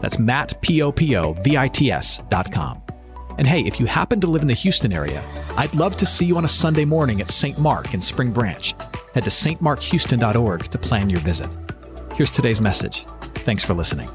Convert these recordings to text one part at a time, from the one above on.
That's Matt, P-O-P-O-V-I-T-S dot com. And hey, if you happen to live in the Houston area, I'd love to see you on a Sunday morning at St. Mark in Spring Branch. Head to stmarkhouston.org to plan your visit. Here's today's message. Thanks for listening.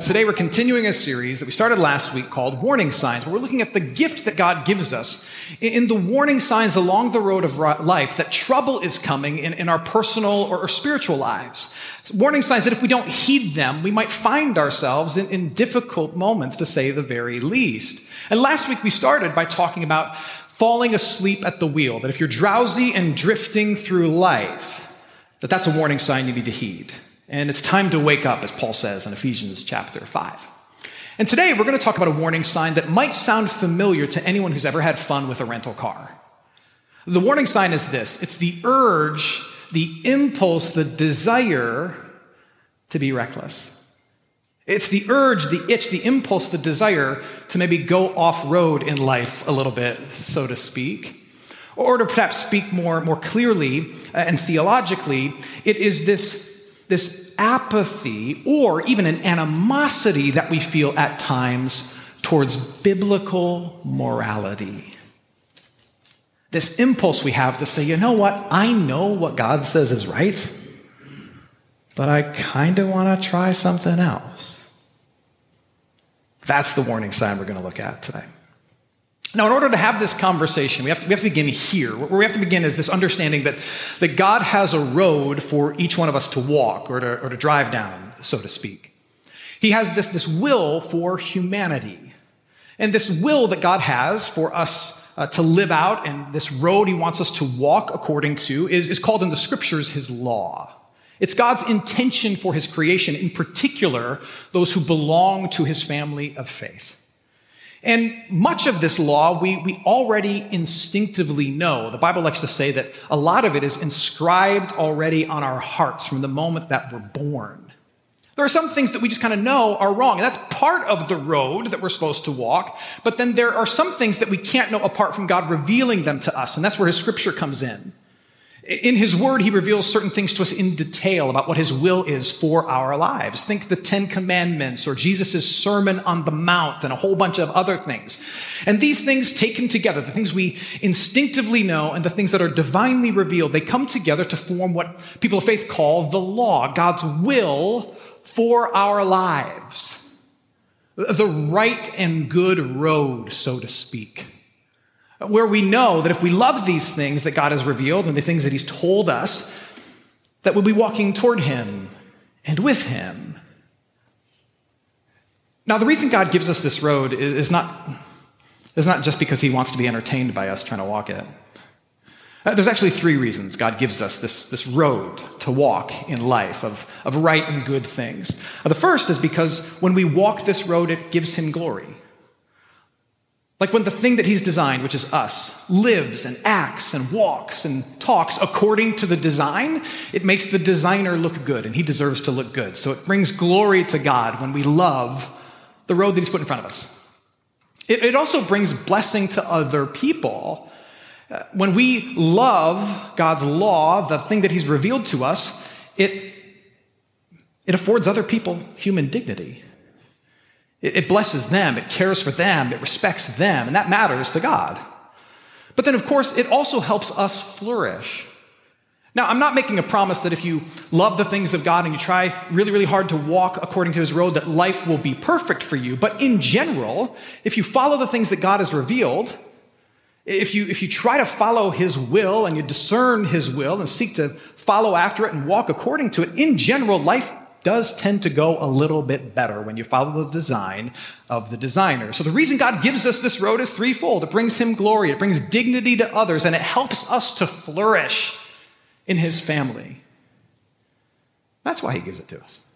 Today, we're continuing a series that we started last week called Warning Signs, where we're looking at the gift that God gives us in the warning signs along the road of life that trouble is coming in, in our personal or, or spiritual lives. Warning signs that if we don't heed them, we might find ourselves in, in difficult moments, to say the very least. And last week, we started by talking about falling asleep at the wheel, that if you're drowsy and drifting through life, that that's a warning sign you need to heed. And it's time to wake up, as Paul says in Ephesians chapter 5. And today we're going to talk about a warning sign that might sound familiar to anyone who's ever had fun with a rental car. The warning sign is this it's the urge, the impulse, the desire to be reckless. It's the urge, the itch, the impulse, the desire to maybe go off road in life a little bit, so to speak. Or to perhaps speak more, more clearly uh, and theologically, it is this this apathy or even an animosity that we feel at times towards biblical morality. This impulse we have to say, you know what, I know what God says is right, but I kind of want to try something else. That's the warning sign we're going to look at today. Now, in order to have this conversation, we have to, we have to begin here. Where we have to begin is this understanding that, that God has a road for each one of us to walk or to, or to drive down, so to speak. He has this, this will for humanity. And this will that God has for us uh, to live out and this road he wants us to walk according to is, is called in the scriptures his law. It's God's intention for his creation, in particular, those who belong to his family of faith. And much of this law we, we already instinctively know. The Bible likes to say that a lot of it is inscribed already on our hearts from the moment that we're born. There are some things that we just kind of know are wrong, and that's part of the road that we're supposed to walk. But then there are some things that we can't know apart from God revealing them to us, and that's where His scripture comes in. In his word, he reveals certain things to us in detail about what his will is for our lives. Think the Ten Commandments or Jesus' Sermon on the Mount and a whole bunch of other things. And these things taken together, the things we instinctively know and the things that are divinely revealed, they come together to form what people of faith call the law, God's will for our lives. The right and good road, so to speak where we know that if we love these things that God has revealed and the things that He's told us, that we'll be walking toward Him and with Him. Now, the reason God gives us this road is, not, is not just because He wants to be entertained by us trying to walk it. Uh, there's actually three reasons God gives us this, this road to walk in life of, of right and good things. Uh, the first is because when we walk this road, it gives Him glory. Like when the thing that he's designed, which is us, lives and acts and walks and talks according to the design, it makes the designer look good and he deserves to look good. So it brings glory to God when we love the road that he's put in front of us. It, it also brings blessing to other people. When we love God's law, the thing that he's revealed to us, it, it affords other people human dignity. It, blesses them, it cares for them, it respects them, and that matters to God. But then, of course, it also helps us flourish. Now, I'm not making a promise that if you love the things of God and you try really, really hard to walk according to his road, that life will be perfect for you. But in general, if you follow the things that God has revealed, if you, if you try to follow his will and you discern his will and seek to follow after it and walk according to it, in general, life does tend to go a little bit better when you follow the design of the designer. So the reason God gives us this road is threefold. It brings him glory, it brings dignity to others, and it helps us to flourish in his family. That's why he gives it to us.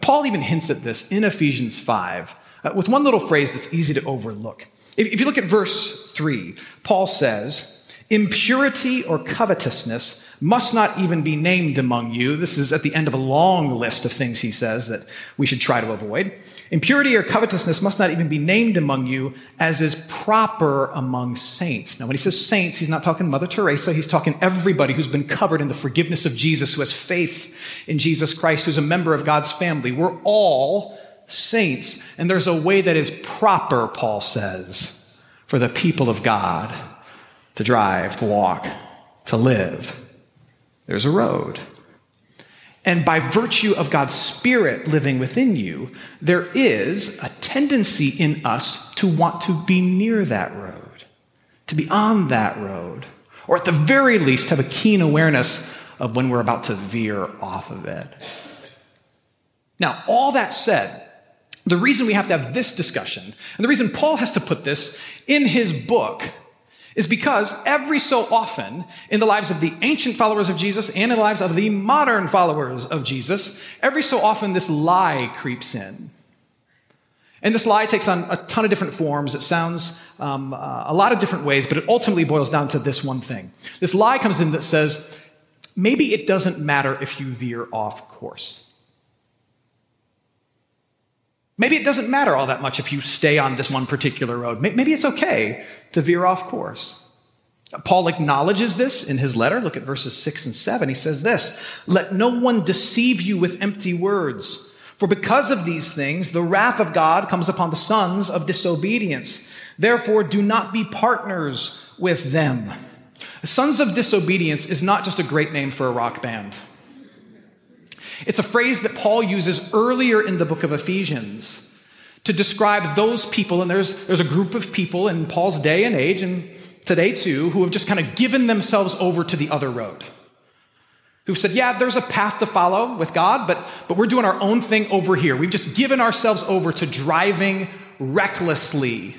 Paul even hints at this in Ephesians 5 uh, with one little phrase that's easy to overlook. If, you look at verse 3, Paul says, Impurity or covetousness must not even be named among you. This is at the end of a long list of things he says that we should try to avoid. Impurity or covetousness must not even be named among you, as is proper among saints. Now, when he says saints, he's not talking Mother Teresa. He's talking everybody who's been covered in the forgiveness of Jesus, who has faith in Jesus Christ, who's a member of God's family. We're all saints. And there's a way that is proper, Paul says, for the people of God to drive, to walk, to live. There's a road. And by virtue of God's Spirit living within you, there is a tendency in us to want to be near that road, to be on that road, or at the very least have a keen awareness of when we're about to veer off of it. Now, all that said, the reason we have to have this discussion, and the reason Paul has to put this in his book, is because every so often in the lives of the ancient followers of Jesus and in the lives of the modern followers of Jesus, every so often this lie creeps in. And this lie takes on a ton of different forms. It sounds um, uh, a lot of different ways, but it ultimately boils down to this one thing. This lie comes in that says, maybe it doesn't matter if you veer off course. Maybe it doesn't matter all that much if you stay on this one particular road. Maybe it's okay to veer off course. Paul acknowledges this in his letter. Look at verses 6 and 7. He says this Let no one deceive you with empty words, for because of these things, the wrath of God comes upon the sons of disobedience. Therefore, do not be partners with them. Sons of disobedience is not just a great name for a rock band. It's a phrase that Paul uses earlier in the book of Ephesians to describe those people, and there's, there's a group of people in Paul's day and age, and today too, who have just kind of given themselves over to the other road. Who've said, yeah, there's a path to follow with God, but, but we're doing our own thing over here. We've just given ourselves over to driving recklessly.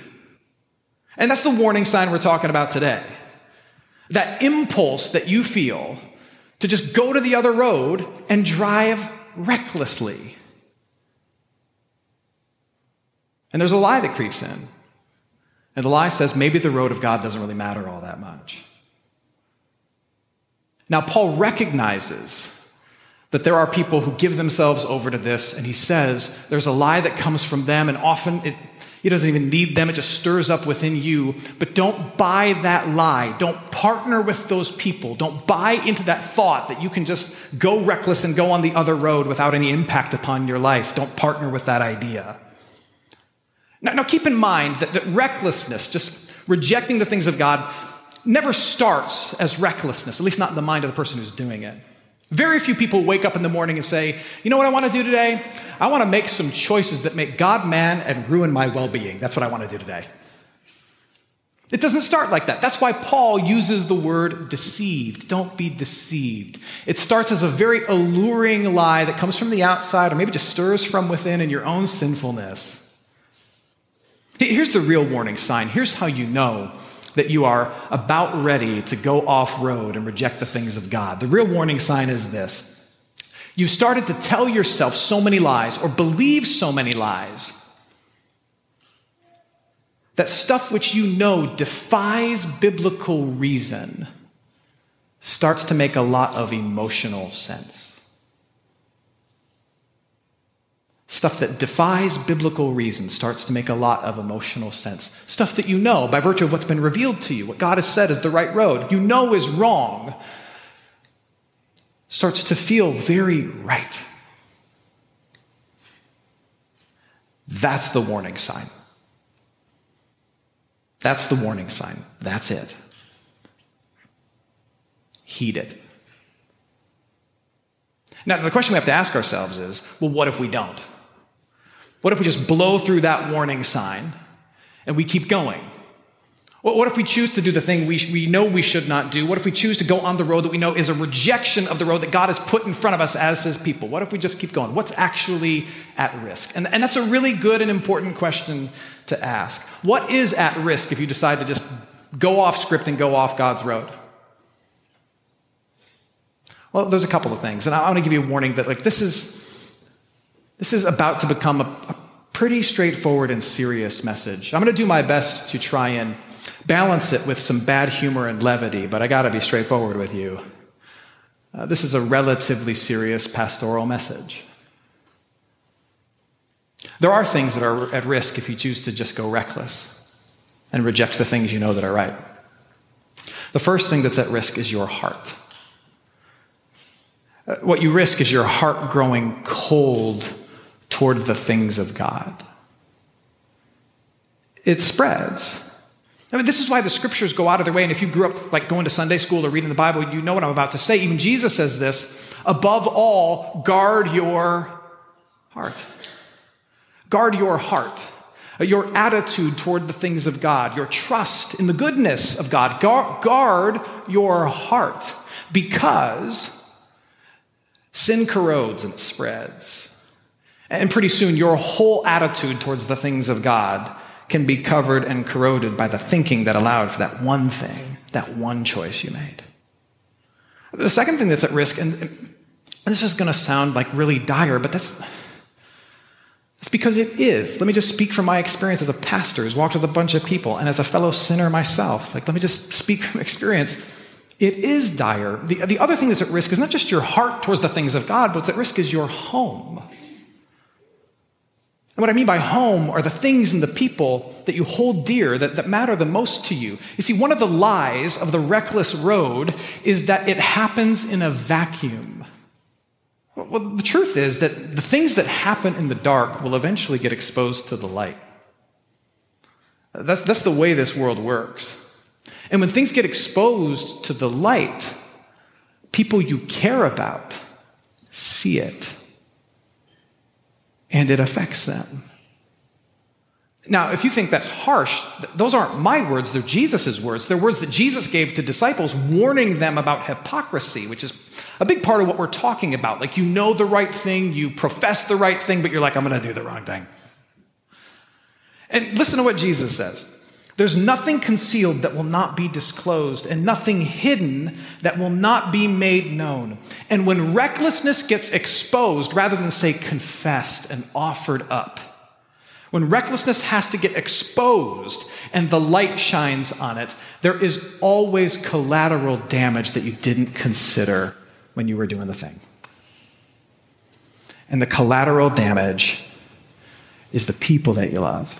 And that's the warning sign we're talking about today. That impulse that you feel to just go to the other road and drive recklessly. And there's a lie that creeps in. And the lie says maybe the road of God doesn't really matter all that much. Now, Paul recognizes that there are people who give themselves over to this, and he says there's a lie that comes from them, and often it, he doesn't even need them, it just stirs up within you. But don't buy that lie. Don't partner with those people. Don't buy into that thought that you can just go reckless and go on the other road without any impact upon your life. Don't partner with that idea. Now, now keep in mind that, that recklessness, just rejecting the things of God, never starts as recklessness, at least not in the mind of the person who's doing it. Very few people wake up in the morning and say, You know what I want to do today? I want to make some choices that make God man and ruin my well being. That's what I want to do today. It doesn't start like that. That's why Paul uses the word deceived. Don't be deceived. It starts as a very alluring lie that comes from the outside or maybe just stirs from within in your own sinfulness. Here's the real warning sign. Here's how you know that you are about ready to go off road and reject the things of God. The real warning sign is this You've started to tell yourself so many lies or believe so many lies that stuff which you know defies biblical reason starts to make a lot of emotional sense. Stuff that defies biblical reason starts to make a lot of emotional sense. Stuff that you know by virtue of what's been revealed to you, what God has said is the right road, you know is wrong, starts to feel very right. That's the warning sign. That's the warning sign. That's it. Heed it. Now, the question we have to ask ourselves is well, what if we don't? What if we just blow through that warning sign and we keep going? What if we choose to do the thing we, we know we should not do? What if we choose to go on the road that we know is a rejection of the road that God has put in front of us as His people? What if we just keep going? What's actually at risk? And, and that's a really good and important question to ask. What is at risk if you decide to just go off script and go off God's road? Well, there's a couple of things, and I want to give you a warning that like this is This is about to become a, a pretty straightforward and serious message. I'm going to do my best to try and balance it with some bad humor and levity, but I got to be straightforward with you. Uh, this is a relatively serious pastoral message. There are things that are at risk if you choose to just go reckless and reject the things you know that are right. The first thing that's at risk is your heart. Uh, what you risk is your heart growing cold toward the things of God. It spreads. I mean, this is why the scriptures go out of their way. And if you grew up like going to Sunday school or reading the Bible, you know what I'm about to say. Even Jesus says this above all, guard your heart. Guard your heart, your attitude toward the things of God, your trust in the goodness of God. Guard your heart because sin corrodes and spreads. And pretty soon, your whole attitude towards the things of God can be covered and corroded by the thinking that allowed for that one thing, that one choice you made. The second thing that's at risk, and, this is going to sound like really dire, but that's it's because it is. Let me just speak from my experience as a pastor who's walked with a bunch of people and as a fellow sinner myself. Like, let me just speak from experience. It is dire. The, the other thing that's at risk is not just your heart towards the things of God, but what's at risk is your home. And what I mean by home are the things and the people that you hold dear, that, that matter the most to you. You see, one of the lies of the reckless road is that it happens in a vacuum. Well, the truth is that the things that happen in the dark will eventually get exposed to the light. That's, that's the way this world works. And when things get exposed to the light, people you care about see it. And it affects them. Now, if you think that's harsh, those aren't my words, they're Jesus' words. They're words that Jesus gave to disciples, warning them about hypocrisy, which is a big part of what we're talking about. Like, you know the right thing, you profess the right thing, but you're like, I'm going to do the wrong thing. And listen to what Jesus says there's nothing concealed that will not be disclosed, and nothing hidden that will not be made known. And when recklessness gets exposed, rather than say confessed and offered up, when recklessness has to get exposed and the light shines on it, there is always collateral damage that you didn't consider when you were doing the thing. And the collateral damage is the people that you love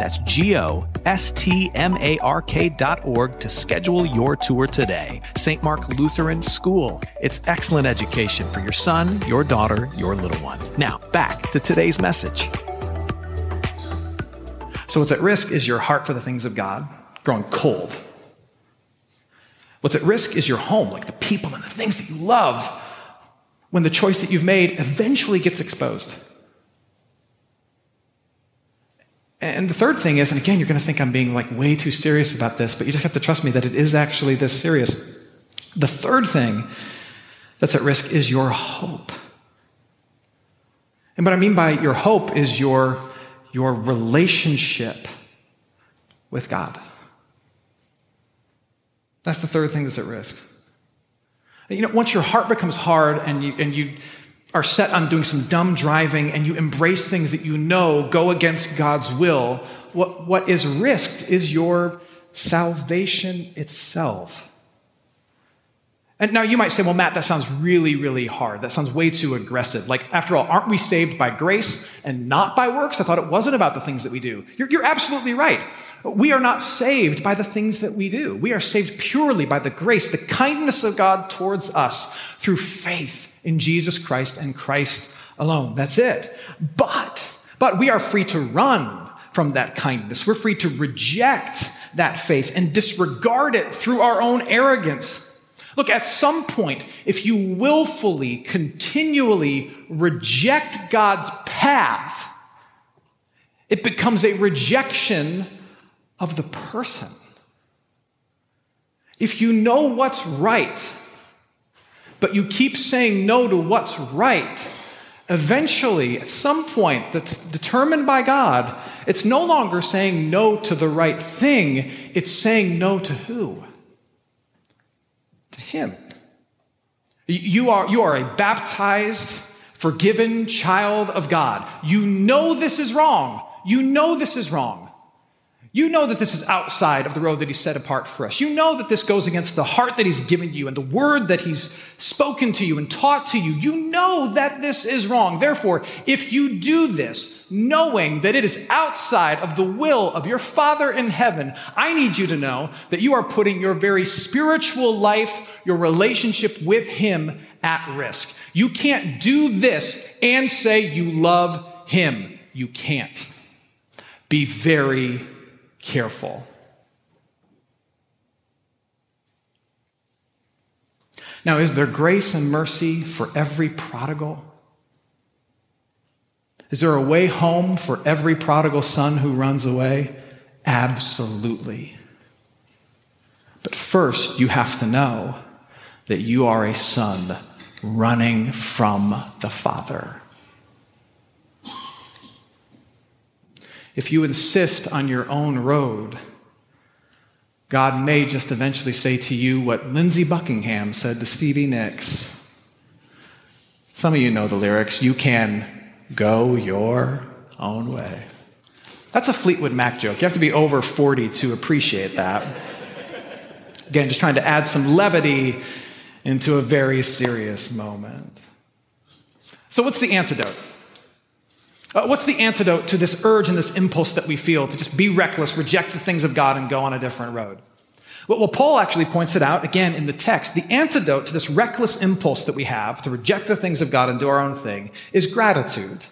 That's G O S T M A R K dot org to schedule your tour today. St. Mark Lutheran School. It's excellent education for your son, your daughter, your little one. Now, back to today's message. So, what's at risk is your heart for the things of God growing cold. What's at risk is your home, like the people and the things that you love, when the choice that you've made eventually gets exposed. And the third thing is, and again, you're going to think I'm being like way too serious about this, but you just have to trust me that it is actually this serious. The third thing that's at risk is your hope. And what I mean by your hope is your, your relationship with God. That's the third thing that's at risk. You know, once your heart becomes hard and you, and you are set on doing some dumb driving and you embrace things that you know go against God's will, what, what is risked is your salvation itself. And now you might say, well, Matt, that sounds really, really hard. That sounds way too aggressive. Like, after all, aren't we saved by grace and not by works? I thought it wasn't about the things that we do. You're, you're absolutely right. We are not saved by the things that we do. We are saved purely by the grace, the kindness of God towards us through faith in Jesus Christ and Christ alone. That's it. But, but we are free to run from that kindness. We're free to reject that faith and disregard it through our own arrogance. Look, at some point, if you willfully, continually reject God's path, it becomes a rejection of the person. If you know what's right, but you keep saying no to what's right, eventually, at some point that's determined by God, it's no longer saying no to the right thing, it's saying no to who? To Him. You are, you are a baptized, forgiven child of God. You know this is wrong. You know this is wrong. You know that this is outside of the road that He's set apart for us. You know that this goes against the heart that He's given you and the word that He's spoken to you and taught to you. You know that this is wrong. Therefore, if you do this, knowing that it is outside of the will of your Father in heaven, I need you to know that you are putting your very spiritual life, your relationship with Him at risk. You can't do this and say you love Him. You can't. Be very careful. Now, is there grace and mercy for every prodigal? Is there a way home for every prodigal son who runs away? Absolutely. But first, you have to know that you are a son running from the Father. If you insist on your own road, God may just eventually say to you what Lindsey Buckingham said to Stevie Nicks. Some of you know the lyrics. You can go your own way. That's a Fleetwood Mac joke. You have to be over 40 to appreciate that. Again, just trying to add some levity into a very serious moment. So, what's the antidote? Uh, what's the antidote to this urge and this impulse that we feel to just be reckless, reject the things of God, and go on a different road? Well, Paul actually points it out again in the text. The antidote to this reckless impulse that we have to reject the things of God and do our own thing is gratitude.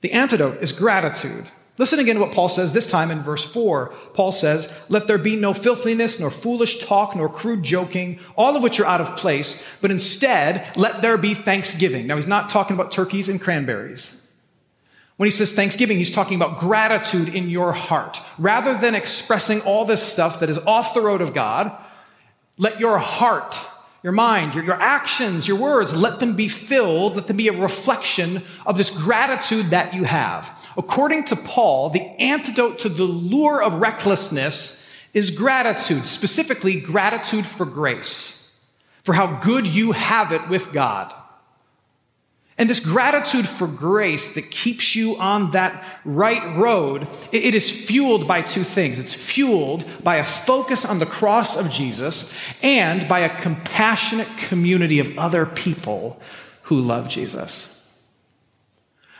The antidote is gratitude. Listen again to what Paul says this time in verse 4. Paul says, Let there be no filthiness, nor foolish talk, nor crude joking, all of which are out of place, but instead let there be thanksgiving. Now, he's not talking about turkeys and cranberries. When he says thanksgiving, he's talking about gratitude in your heart. Rather than expressing all this stuff that is off the road of God, let your heart, your mind, your, your actions, your words, let them be filled, let them be a reflection of this gratitude that you have. According to Paul, the antidote to the lure of recklessness is gratitude, specifically gratitude for grace, for how good you have it with God. And this gratitude for grace that keeps you on that right road, it is fueled by two things. It's fueled by a focus on the cross of Jesus and by a compassionate community of other people who love Jesus.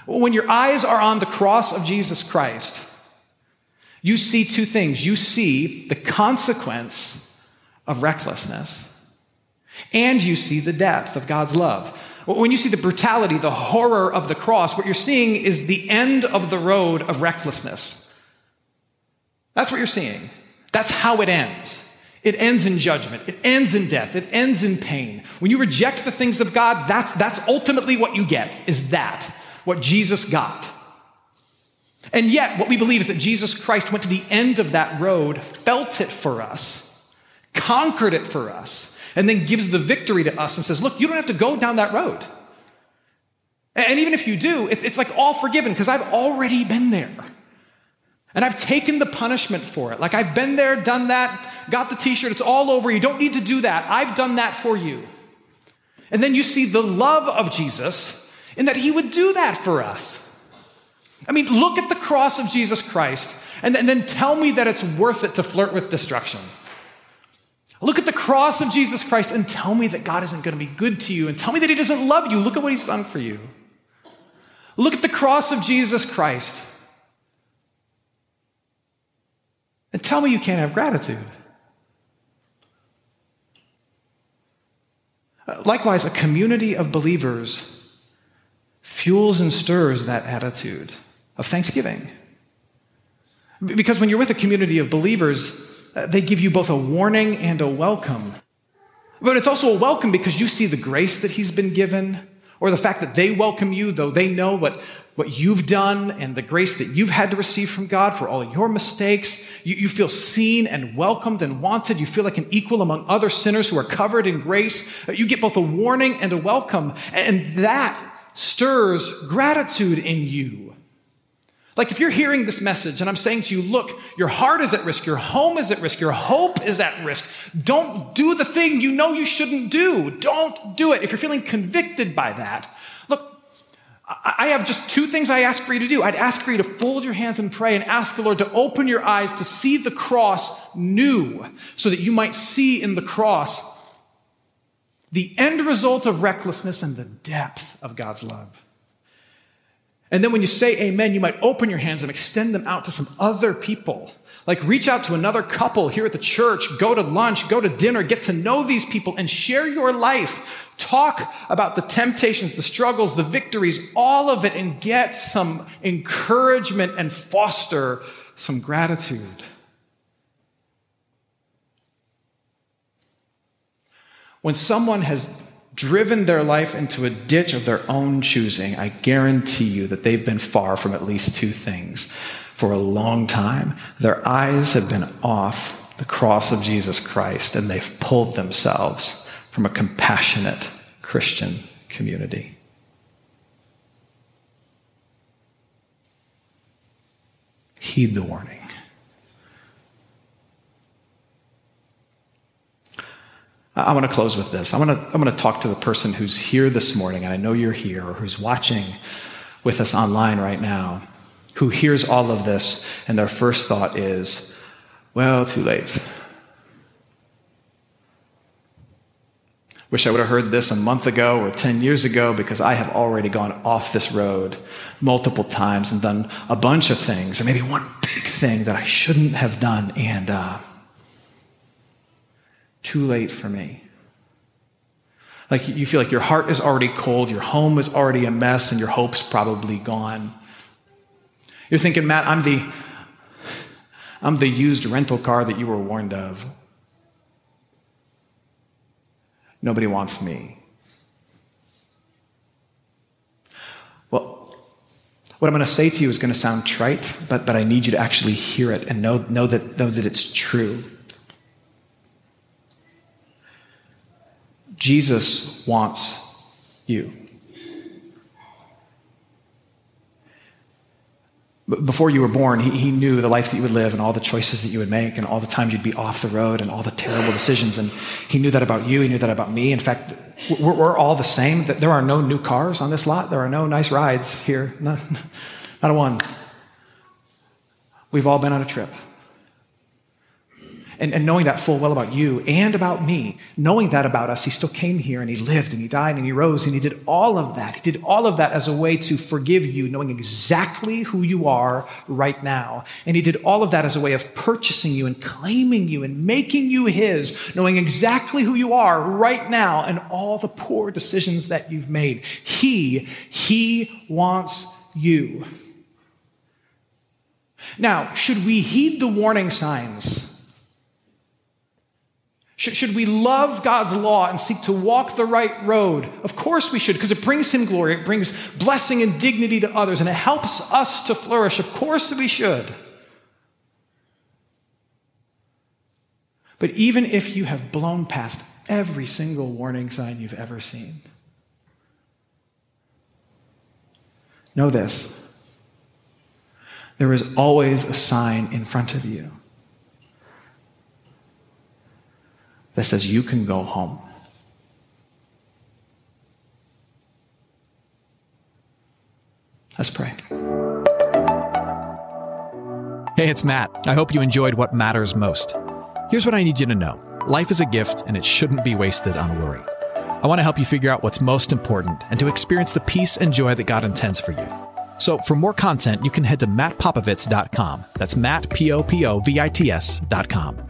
When your eyes are on the cross of Jesus Christ, you see two things. You see the consequence of recklessness, and you see the depth of God's love. When you see the brutality, the horror of the cross, what you're seeing is the end of the road of recklessness. That's what you're seeing. That's how it ends. It ends in judgment. It ends in death. It ends in pain. When you reject the things of God, that's, that's ultimately what you get, is that, what Jesus got. And yet, what we believe is that Jesus Christ went to the end of that road, felt it for us, conquered it for us, and then gives the victory to us and says, Look, you don't have to go down that road. And even if you do, it's like all forgiven because I've already been there. And I've taken the punishment for it. Like I've been there, done that, got the t shirt, it's all over. You don't need to do that. I've done that for you. And then you see the love of Jesus in that he would do that for us. I mean, look at the cross of Jesus Christ and then tell me that it's worth it to flirt with destruction. Look at the cross of Jesus Christ and tell me that God isn't going to be good to you and tell me that He doesn't love you. Look at what He's done for you. Look at the cross of Jesus Christ and tell me you can't have gratitude. Likewise, a community of believers fuels and stirs that attitude of thanksgiving. Because when you're with a community of believers, uh, Uh, they give you both a warning and a welcome. But it's also a welcome because you see the grace that he's been given, or the fact that they welcome you, though they know what, what you've done and the grace that you've had to receive from God for all your mistakes. You, you feel seen and welcomed and wanted. You feel like an equal among other sinners who are covered in grace. Uh, you get both a warning and a welcome, and that stirs gratitude in you. Like if you're hearing this message and I'm saying to you, look, your heart is at risk, your home is at risk, your hope is at risk. Don't do the thing you know you shouldn't do. Don't do it. If you're feeling convicted by that, look, I have just two things I ask for you to do. I'd ask for you to fold your hands and pray and ask the Lord to open your eyes to see the cross new so that you might see in the cross the end result of recklessness and the depth of God's love. And then when you say amen, you might open your hands and extend them out to some other people. Like reach out to another couple here at the church, go to lunch, go to dinner, get to know these people and share your life. Talk about the temptations, the struggles, the victories, all of it, and get some encouragement and foster some gratitude. When someone has driven their life into a ditch of their own choosing, I guarantee you that they've been far from at least two things for a long time. Their eyes have been off the cross of Jesus Christ and they've pulled themselves from a compassionate Christian community. Heed the warning. I want to close with this. I want to, I'm going to talk to the person who's here this morning, and I know you're here, or who's watching with us online right now, who hears all of this, and their first thought is, well, too late. Wish I would have heard this a month ago or 10 years ago because I have already gone off this road multiple times and done a bunch of things, or maybe one big thing that I shouldn't have done, and uh, too late for me. Like you feel like your heart is already cold, your home is already a mess, and your hope's probably gone. You're thinking, Matt, I'm the I'm the used rental car that you were warned of. Nobody wants me. Well, what I'm going to say to you is going to sound trite, but, but I need you to actually hear it and know, know, that, know that it's true. Jesus wants you. Before you were born, he, he knew the life that you would live and all the choices that you would make and all the times you'd be off the road and all the terrible decisions. And he knew that about you. He knew that about me. In fact, we're, all the same. There are no new cars on this lot. There are no nice rides here. Not, not a one. We've all been on a trip and, and knowing that full well about you and about me, knowing that about us, he still came here and he lived and he died and he rose and he did all of that. He did all of that as a way to forgive you, knowing exactly who you are right now. And he did all of that as a way of purchasing you and claiming you and making you his, knowing exactly who you are right now and all the poor decisions that you've made. He, he wants you. Now, should we heed the warning signs? Should, should we love God's law and seek to walk the right road? Of course we should, because it brings Him glory, it brings blessing and dignity to others, and it helps us to flourish. Of course we should. But even if you have blown past every single warning sign you've ever seen, know this there is always a sign in front of you that says you can go home. Let's pray. Hey, it's Matt. I hope you enjoyed what matters most. Here's what I need you to know life is a gift, and it shouldn't be wasted on worry. I want to help you figure out what's most important and to experience the peace and joy that God intends for you. So, for more content, you can head to mattpopovits.com. That's Matt, P O P O V I T S.com.